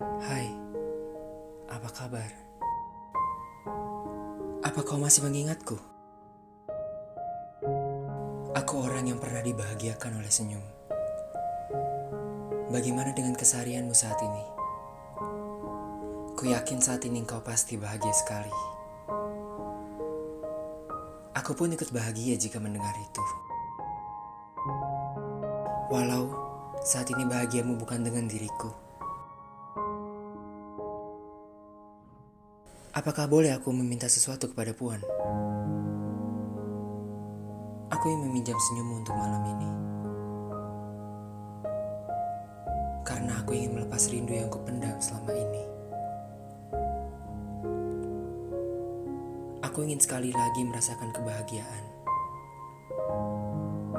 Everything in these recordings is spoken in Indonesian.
Hai, apa kabar? Apa kau masih mengingatku? Aku orang yang pernah dibahagiakan oleh senyum. Bagaimana dengan keseharianmu saat ini? Ku yakin saat ini kau pasti bahagia sekali. Aku pun ikut bahagia jika mendengar itu. Walau saat ini bahagiamu bukan dengan diriku. Apakah boleh aku meminta sesuatu kepada Puan? Aku ingin meminjam senyummu untuk malam ini. Karena aku ingin melepas rindu yang kupendam selama ini. Aku ingin sekali lagi merasakan kebahagiaan.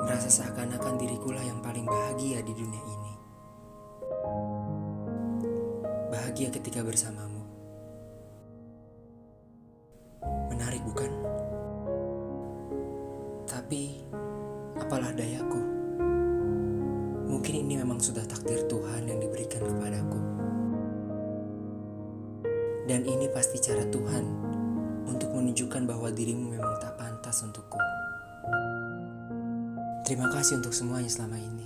Merasa seakan-akan dirikulah yang paling bahagia di dunia ini. Bahagia ketika bersamamu. Tapi apalah dayaku. Mungkin ini memang sudah takdir Tuhan yang diberikan kepadaku. Dan ini pasti cara Tuhan untuk menunjukkan bahwa dirimu memang tak pantas untukku. Terima kasih untuk semuanya selama ini.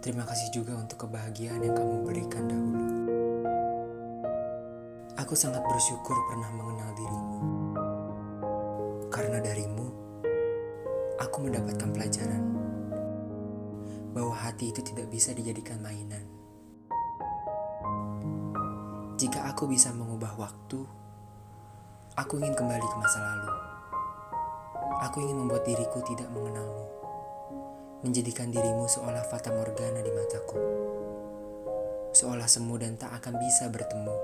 Terima kasih juga untuk kebahagiaan yang kamu berikan dahulu. Aku sangat bersyukur pernah mengenal dirimu. Karena darimu, aku mendapatkan pelajaran bahwa hati itu tidak bisa dijadikan mainan. Jika aku bisa mengubah waktu, aku ingin kembali ke masa lalu. Aku ingin membuat diriku tidak mengenalmu menjadikan dirimu seolah fata morgana di mataku. Seolah semu dan tak akan bisa bertemu.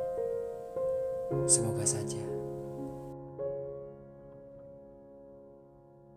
Semoga saja.